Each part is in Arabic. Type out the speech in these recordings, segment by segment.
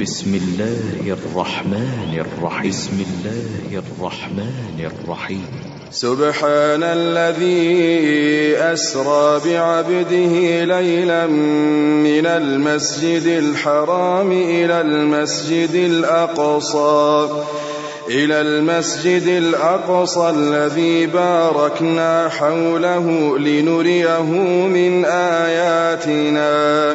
بسم الله الرحمن الرحيم. بسم الله الرحمن الرحيم. سبحان الذي أسرى بعبده ليلا من المسجد الحرام إلى المسجد الأقصى. إلى المسجد الأقصى الذي باركنا حوله لنريه من آياتنا.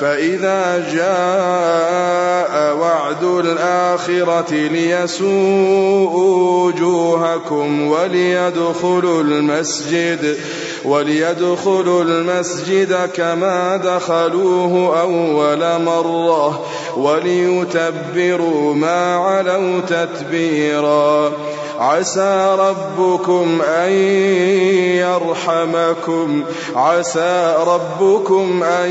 فإذا جاء وعد الآخرة ليسوء وجوهكم وليدخلوا المسجد وليدخلوا المسجد كما دخلوه أول مرة وليتبروا ما علوا تتبيرا. عسى ربكم أن يرحمكم. عسى ربكم أن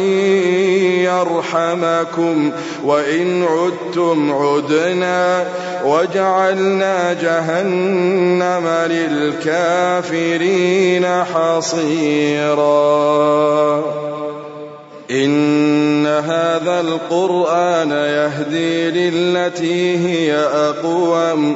يرحمكم. وإن عدتم عدنا وجعلنا جهنم للكافرين حصيرا. إن هذا القرآن يهدي للتي هي أقوم.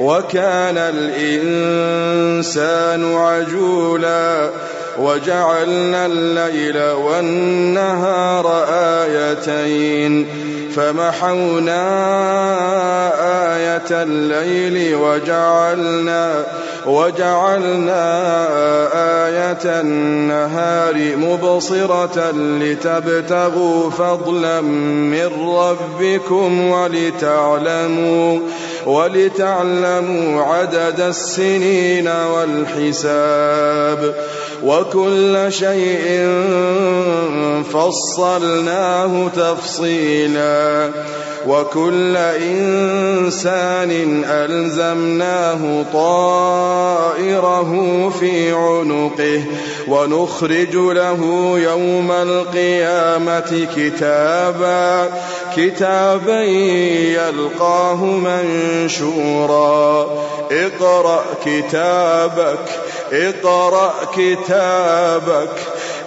وكان الإنسان عجولا وجعلنا الليل والنهار آيتين فمحونا آية الليل وجعلنا وجعلنا آية النهار مبصرة لتبتغوا فضلا من ربكم ولتعلموا ولتعلموا عدد السنين والحساب وكل شيء فصلناه تفصيلا وكل إنسان ألزمناه طائره في عنقه ونخرج له يوم القيامة كتابا كتابا يلقاه منشورا. اقرأ كتابك اقرأ كتابك.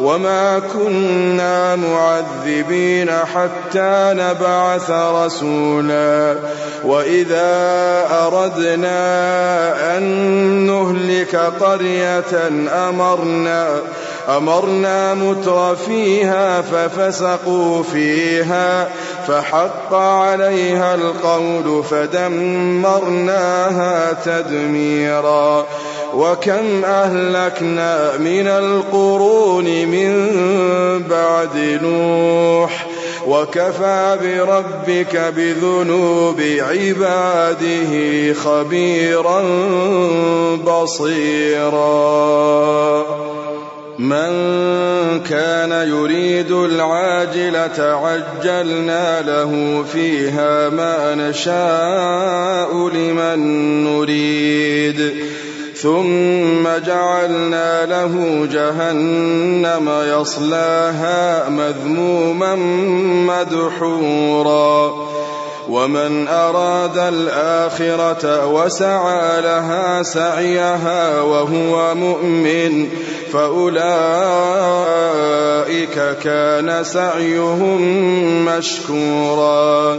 وما كنا معذبين حتى نبعث رسولا وإذا أردنا أن نهلك قرية أمرنا أمرنا متر فيها ففسقوا فيها فحق عليها القول فدمرناها تدميرا وكم أهلكنا من القرون من بعد نوح وكفى بربك بذنوب عباده خبيرا بصيرا. من كان يريد العاجلة عجلنا له فيها ما نشاء لمن نريد. ثم جعلنا له جهنم يصلاها مذموما مدحورا. ومن أراد الآخرة وسعى لها سعيها وهو مؤمن فأولئك كان سعيهم مشكورا.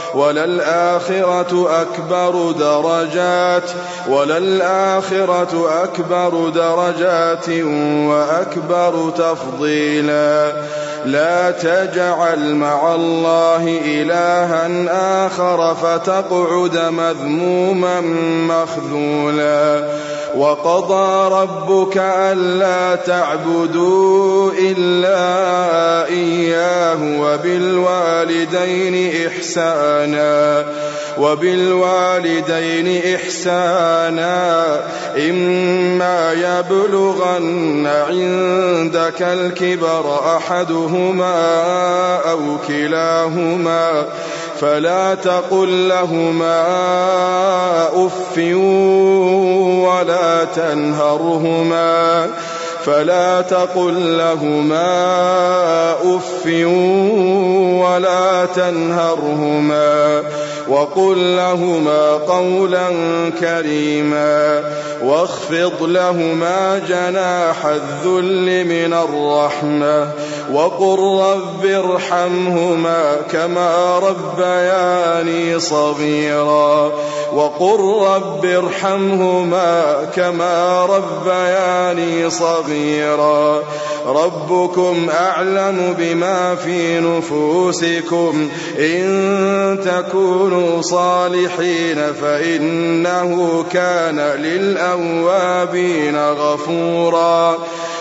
وللآخرة أكبر درجات وللآخرة أكبر درجات وأكبر تفضيلا. لا تجعل مع الله إلها آخر فتقعد مذموما مخذولا. وقضى ربك ألا تعبدوا إلا إياه وبالوالدين إحسانا وبالوالدين إحسانا. إما يبلغن عندك الكبر أحدهما أو كلاهما. فلا تقل لهما أف ولا تنهرهما فلا تقل لهما أف ولا تنهرهما وقل لهما قولا كريما واخفض لهما جناح الذل من الرحمة وقل رب ارحمهما كما ربياني صغيرا وقل رب ارحمهما كما ربياني صغيرا ربكم أعلم بما في نفوسكم إن تكونوا صالحين فإنه كان للأوابين غفورا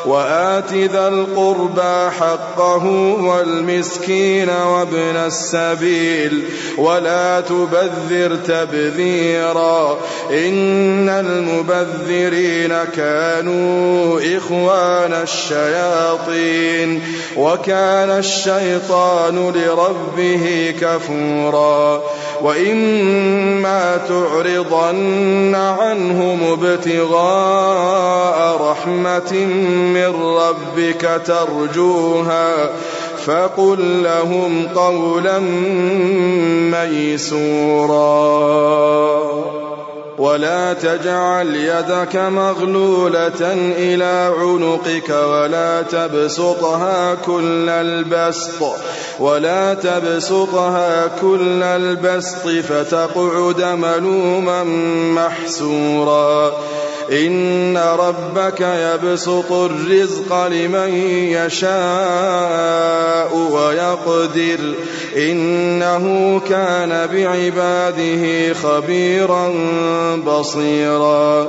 وآت ذا القربى حقه والمسكين وابن السبيل ولا تبذر تبذيرا إن المبذرين كانوا إخوان الشياطين وكان الشيطان لربه كفورا وإما تعرضن عنهم ابتغاء رحمة من ربك ترجوها فقل لهم قولا ميسورا ولا تجعل يدك مغلولة إلى عنقك ولا تبسطها كل البسط ولا تبسطها كل البسط فتقعد ملوما محسورا إن ربك يبسط الرزق لمن يشاء ويقدر. إنه كان بعباده خبيرا بصيرا.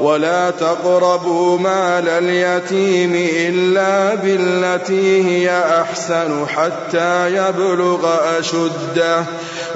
ولا تقربوا مال اليتيم إلا بالتي هي أحسن حتى يبلغ أشده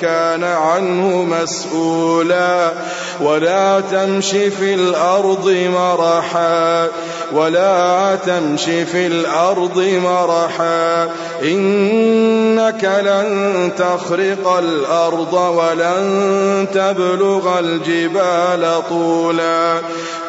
كان عنه مسؤولا. ولا تمش في الأرض مرحا. ولا تمش في الأرض مرحا. إنك لن تخرق الأرض ولن تبلغ الجبال طولا.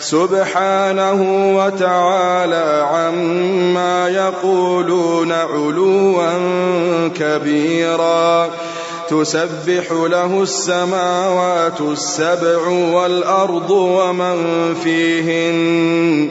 سبحانه وتعالى عما يقولون علوا كبيرا. تسبح له السماوات السبع والأرض ومن فيهن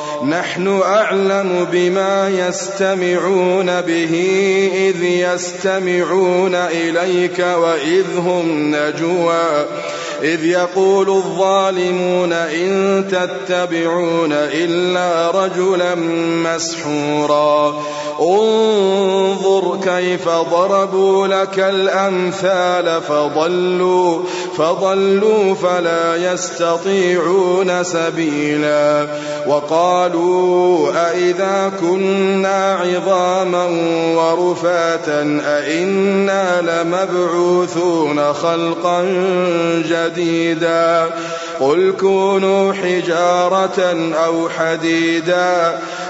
نحن أعلم بما يستمعون به إذ يستمعون إليك وإذ هم نجوى إذ يقول الظالمون إن تتبعون إلا رجلا مسحورا. انظر كيف ضربوا لك الأمثال فضلوا فضلوا فلا يستطيعون سبيلا. وقالوا أئذا كنا عظاما ورفاتا أئنا لمبعوثون خلقا جديدا. قل كونوا حجارة أو حديدا.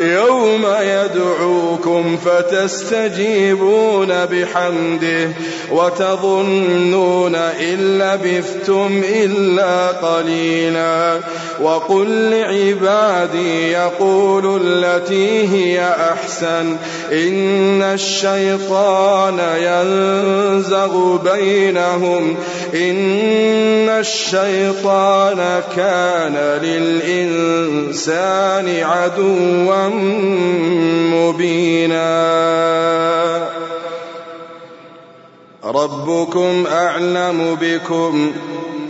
يوم يدعوكم فتستجيبون بحمده وتظنون إن لبثتم إلا قليلا. وقل لعبادي يقول التي هي أحسن. إن الشيطان ينزغ بينهم. إن الشيطان كان للإنسان عدوا مبينا. ربكم أعلم بكم.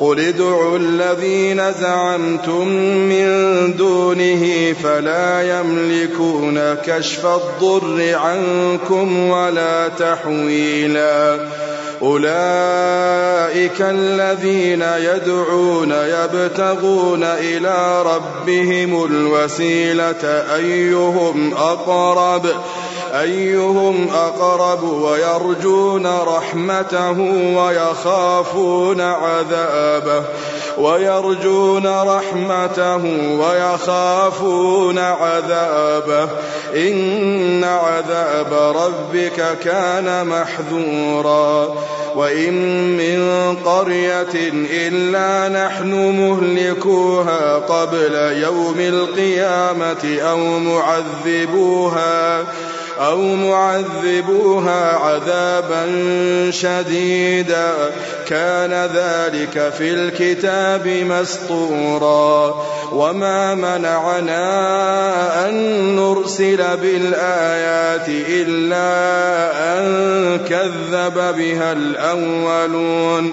قل ادعوا الذين زعمتم من دونه فلا يملكون كشف الضر عنكم ولا تحويلا. أولئك الذين يدعون يبتغون إلى ربهم الوسيلة أيهم أقرب؟ أيهم أقرب ويرجون رحمته ويخافون عذابه ويرجون رحمته ويخافون عذابه إن عذاب ربك كان محذورا وإن من قرية إلا نحن مهلكوها قبل يوم القيامة أو معذبوها أو معذبوها عذابا شديدا. كان ذلك في الكتاب مسطورا وما منعنا أن نرسل بالآيات إلا أن كذب بها الأولون.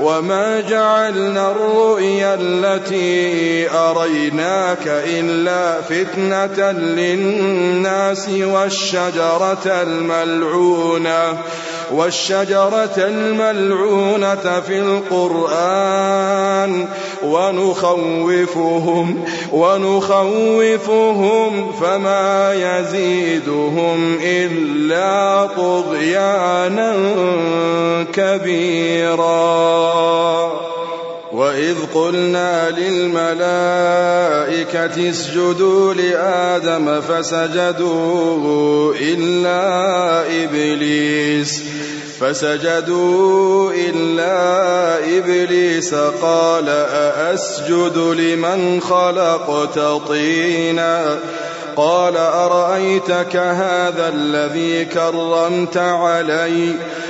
وما جعلنا الرؤيا التي أريناك إلا فتنة للناس والشجرة الملعونة والشجرة الملعونة في القرآن ونخوفهم ونخوفهم فما يزيدهم إلا طغيانا كبيرا. وإذ قلنا للملائكة اسجدوا لآدم فسجدوا إلا إبليس فسجدوا إلا إبليس قال أأسجد لمن خلقت طينا قال أرأيتك هذا الذي كرمت علي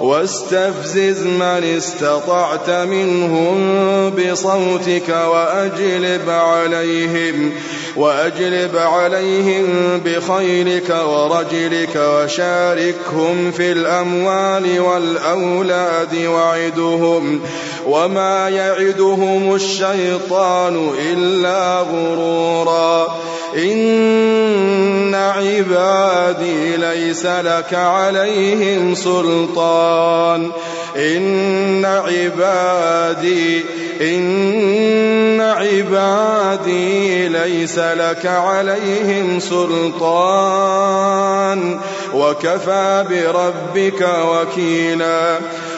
واستفزز من استطعت منهم بصوتك وأجلب عليهم وأجلب عليهم بخيلك ورجلك وشاركهم في الأموال والأولاد وعدهم. وما يعدهم الشيطان إلا غرورا. إن عبادي ليس لك عليهم سلطان. إن عبادي إن عبادي ليس لك عليهم سلطان. وكفى بربك وكيلا.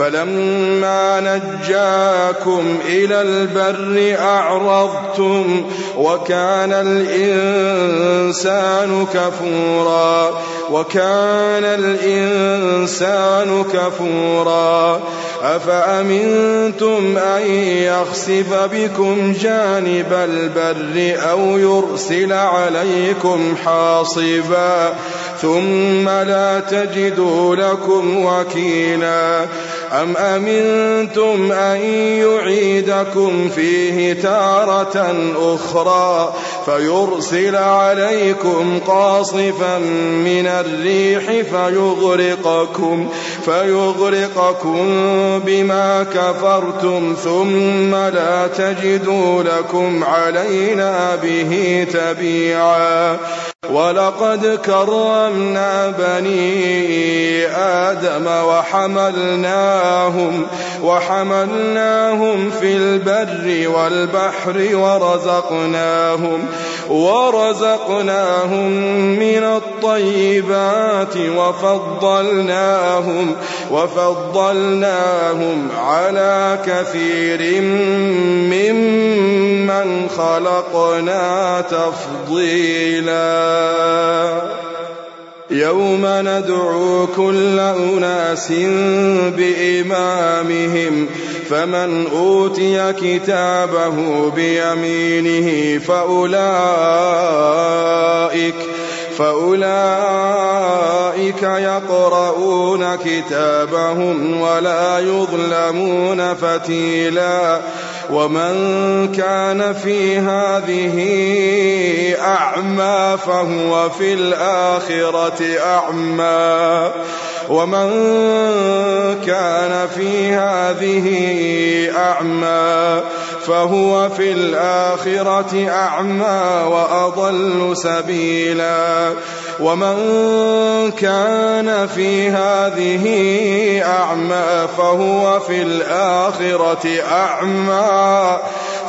فلما نجاكم إلى البر أعرضتم وكان الإنسان كفورا وكان الإنسان كفورا. أفأمنتم أن يخسف بكم جانب البر أو يرسل عليكم حاصبا؟ ثم لا تجدوا لكم وكيلا. أم أمنتم أن يعيدكم فيه تارة أخرى؟ فيرسل عليكم قاصفا من الريح فيغرقكم فيغرقكم بما كفرتم ثم لا تجدوا لكم علينا به تبيعا. ولقد كرمنا بني آدم وحملناهم وحملناهم في البر والبحر ورزقناهم ورزقناهم من الطيبات وفضلناهم وفضلناهم على كثير ممن خلقنا تفضيلا يوم ندعو كل أناس بإمامهم فمن أوتي كتابه بيمينه فأولئك فأولئك يقرؤون كتابهم ولا يظلمون فتيلا. ومن كان في هذه أعمى فهو في الآخرة أعمى ومن كان في هذه أعمى فهو في الآخرة أعمى وأضل سبيلا ومن كان في هذه أعمى فهو في الآخرة أعمى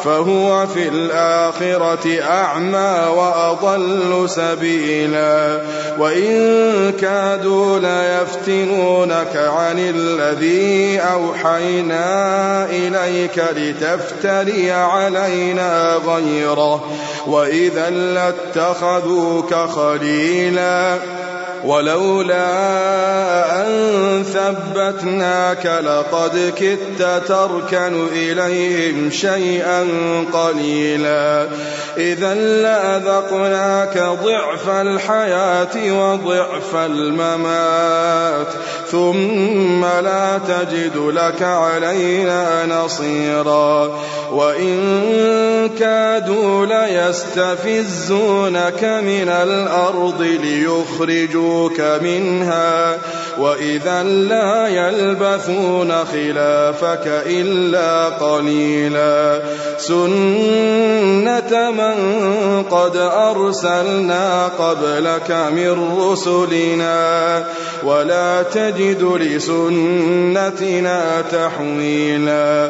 فهو في الآخرة أعمى وأضل سبيلا. وإن كادوا ليفتنونك عن الذي أوحينا إليك لتفتري علينا غيره. وإذا لاتخذوك خليلا. ولولا أن ثبتناك لقد كدت تركن إليهم شيئا قليلا. إذا لأذقناك ضعف الحياة وضعف الممات. ثم لا تجد لك علينا نصيرا. وإن كادوا ليستفزونك من الأرض ليخرجوك منها. وإذا لا يلبثون خلافك إلا قليلا سنة من قد أرسلنا قبلك من رسلنا ولا تجد لسنتنا تحويلا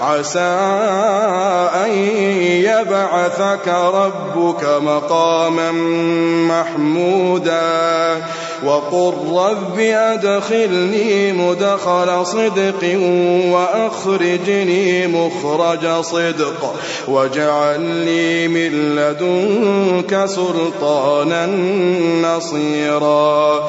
عسى أن يبعثك ربك مقاما محمودا وقل رب أدخلني مدخل صدق وأخرجني مخرج صدق واجعل لي من لدنك سلطانا نصيرا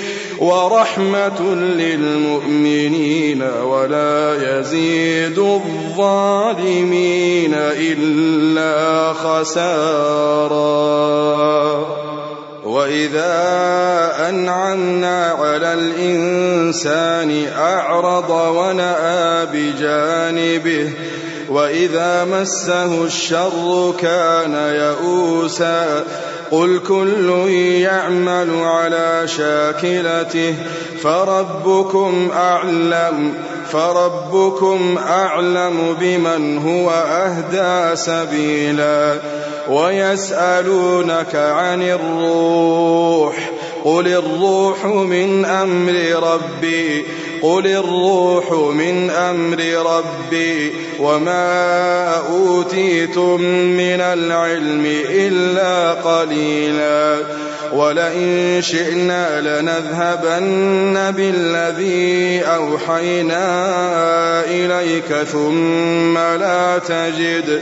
ورحمة للمؤمنين ولا يزيد الظالمين إلا خسارا. وإذا أنعمنا على الإنسان أعرض ونأى بجانبه وإذا مسه الشر كان يئوسا قل كل يعمل على شاكلته فربكم أعلم فربكم أعلم بمن هو أهدى سبيلا. ويسألونك عن الروح قل الروح من أمر ربي قل الروح من أمر ربي وما أوتيتم من العلم إلا قليلا ولئن شئنا لنذهبن بالذي أوحينا إليك ثم لا تجد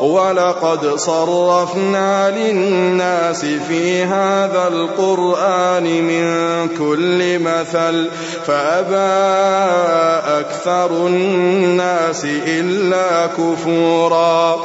ولقد صرفنا للناس في هذا القرآن من كل مثل فأبى أكثر الناس إلا كفورا.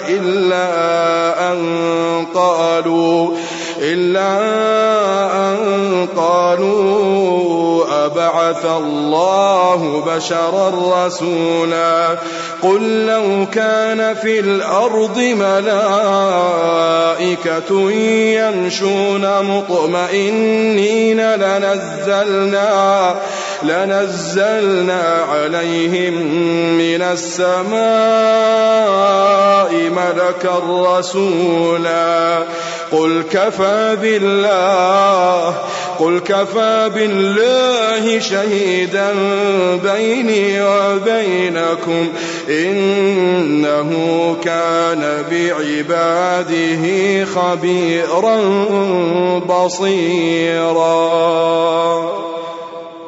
إلا أن قالوا إلا أن قالوا أبعث الله بشرا رسولا. قل لو كان في الأرض ملائكة يمشون مطمئنين لنزلنا لنزلنا عليهم من السماء ملكا رسولا. قل كفى بالله قل كفى بالله شهيدا بيني وبينكم إنه كان بعباده خبيرا بصيرا.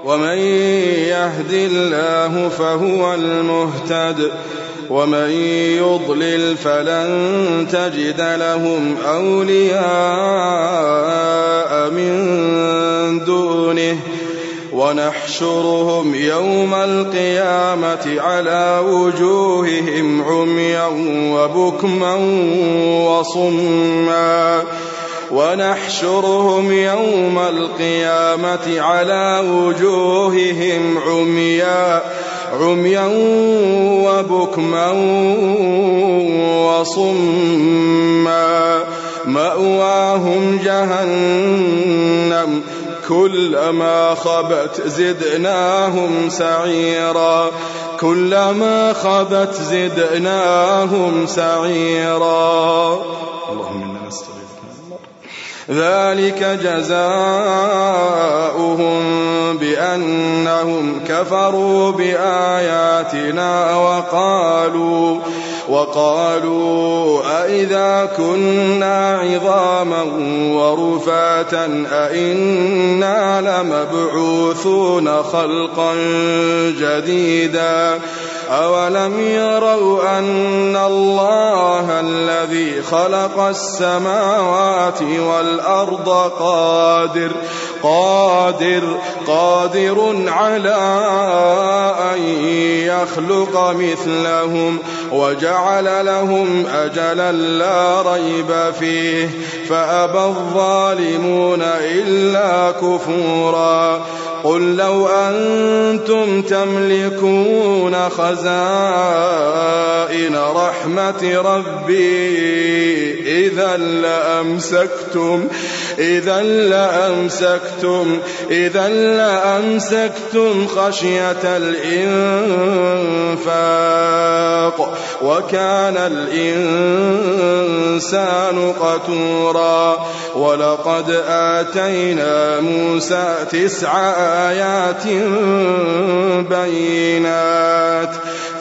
ومن يهد الله فهو المهتد ومن يضلل فلن تجد لهم أولياء من دونه ونحشرهم يوم القيامة على وجوههم عميا وبكما وصما ونحشرهم يوم القيامة على وجوههم عميا عميا وبكما وصما. مأواهم جهنم كلما خبت زدناهم سعيرا كلما خبت زدناهم سعيرا. اللهم إنا نستغيث ذلك جزاؤهم بأنهم كفروا بآياتنا وقالوا وقالوا أئذا كنا عظاما ورفاتا أئنا لمبعوثون خلقا جديدا أولم يروا أن الله الذي خلق السماوات والأرض قادر قادر قادر على أن يخلق مثلهم وجعل لهم أجلا لا ريب فيه فأبى الظالمون إلا كفورا قل لو أنتم تملكون خزائن رحمة ربي. إذا لأمسكتم إذا لأمسكتم إذا لأمسكتم خشية الإنفاق. وكان الإنسان قتورا. ولقد آتينا موسى تسع آيات بينات.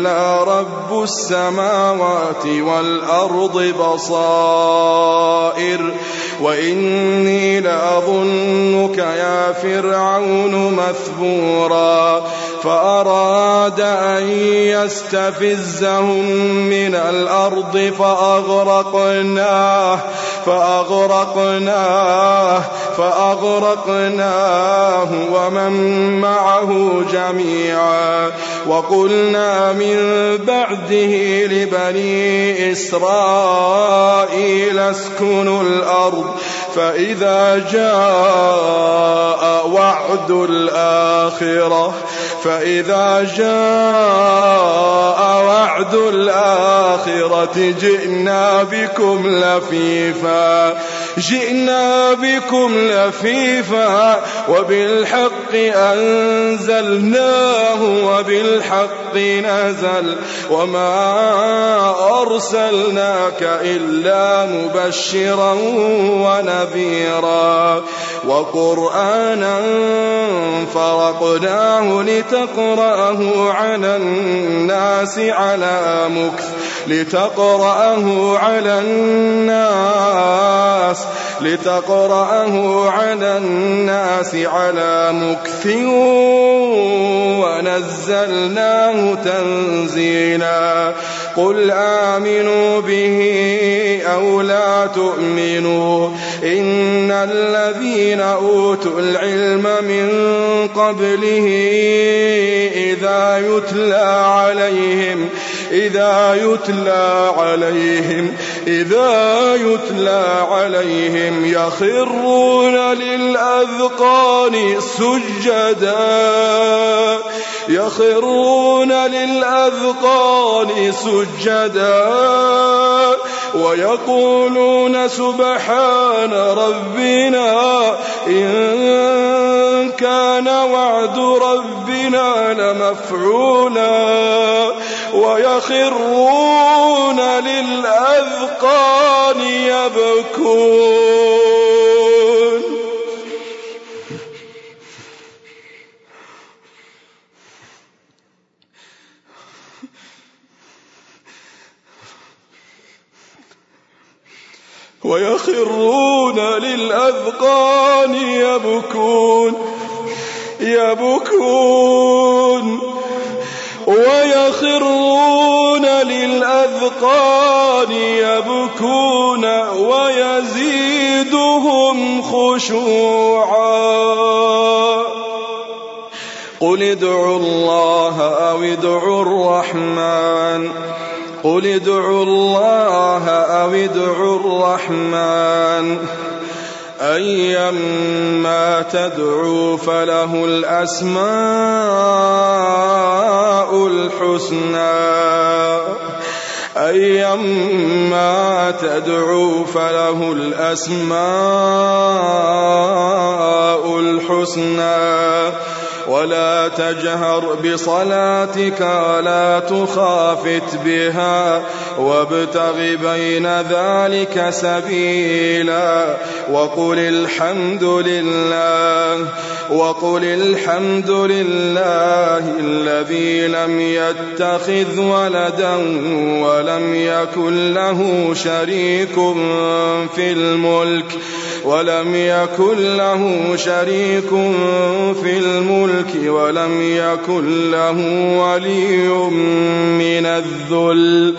إلا رب السماوات والأرض بصائر وإني لأظنك يا فرعون مثبورا فأراد أن يستفزهم من الأرض فأغرقناه فأغرقناه فأغرقناه ومن معه جميعا وقلنا من بعده لبني إسرائيل اسكنوا الأرض فإذا جاء وعد الآخرة فإذا جاء وعد الآخرة جئنا بكم لفيفا. جئنا بكم لفيفا وبالحق أنزلناه وبالحق نزل وما أرسلناك إلا مبشرا ونذيرا وقرآنا فرقناه لتقرأه على الناس على مكث لتقرأه على الناس لتقرأه على الناس على مكث ونزلناه تنزيلا. قل آمنوا به أو لا تؤمنوا إن الذين أوتوا العلم من قبله إذا يتلى عليهم إذا يتلى عليهم إذا يتلى عليهم يخرون للأذقان سجدا. يخرون للأذقان سجدا. ويقولون سبحان ربنا إن كان وعد ربنا لمفعولا. ويخرون للأذقان يبكون. ويخرون للأذقان يبكون يبكون. ويخرون للأذقان يبكون ويزيدهم خشوعا. قل ادعوا الله أو ادعوا الرحمن. قل ادعوا الله أو ادعوا الرحمن. أيما تدعوا فله الأسماء الحسنى. أيما تدعوا فله الأسماء الحسنى. ولا تجهر بصلاتك ولا تخافت بها. وابتغ بين ذلك سبيلا وقل الحمد لله وقل الحمد لله الذي لم يتخذ ولدا ولم يكن له شريك في الملك ولم يكن له شريك في الملك ولم يكن له ولي من الذل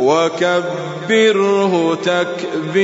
وكبره تكبيرا.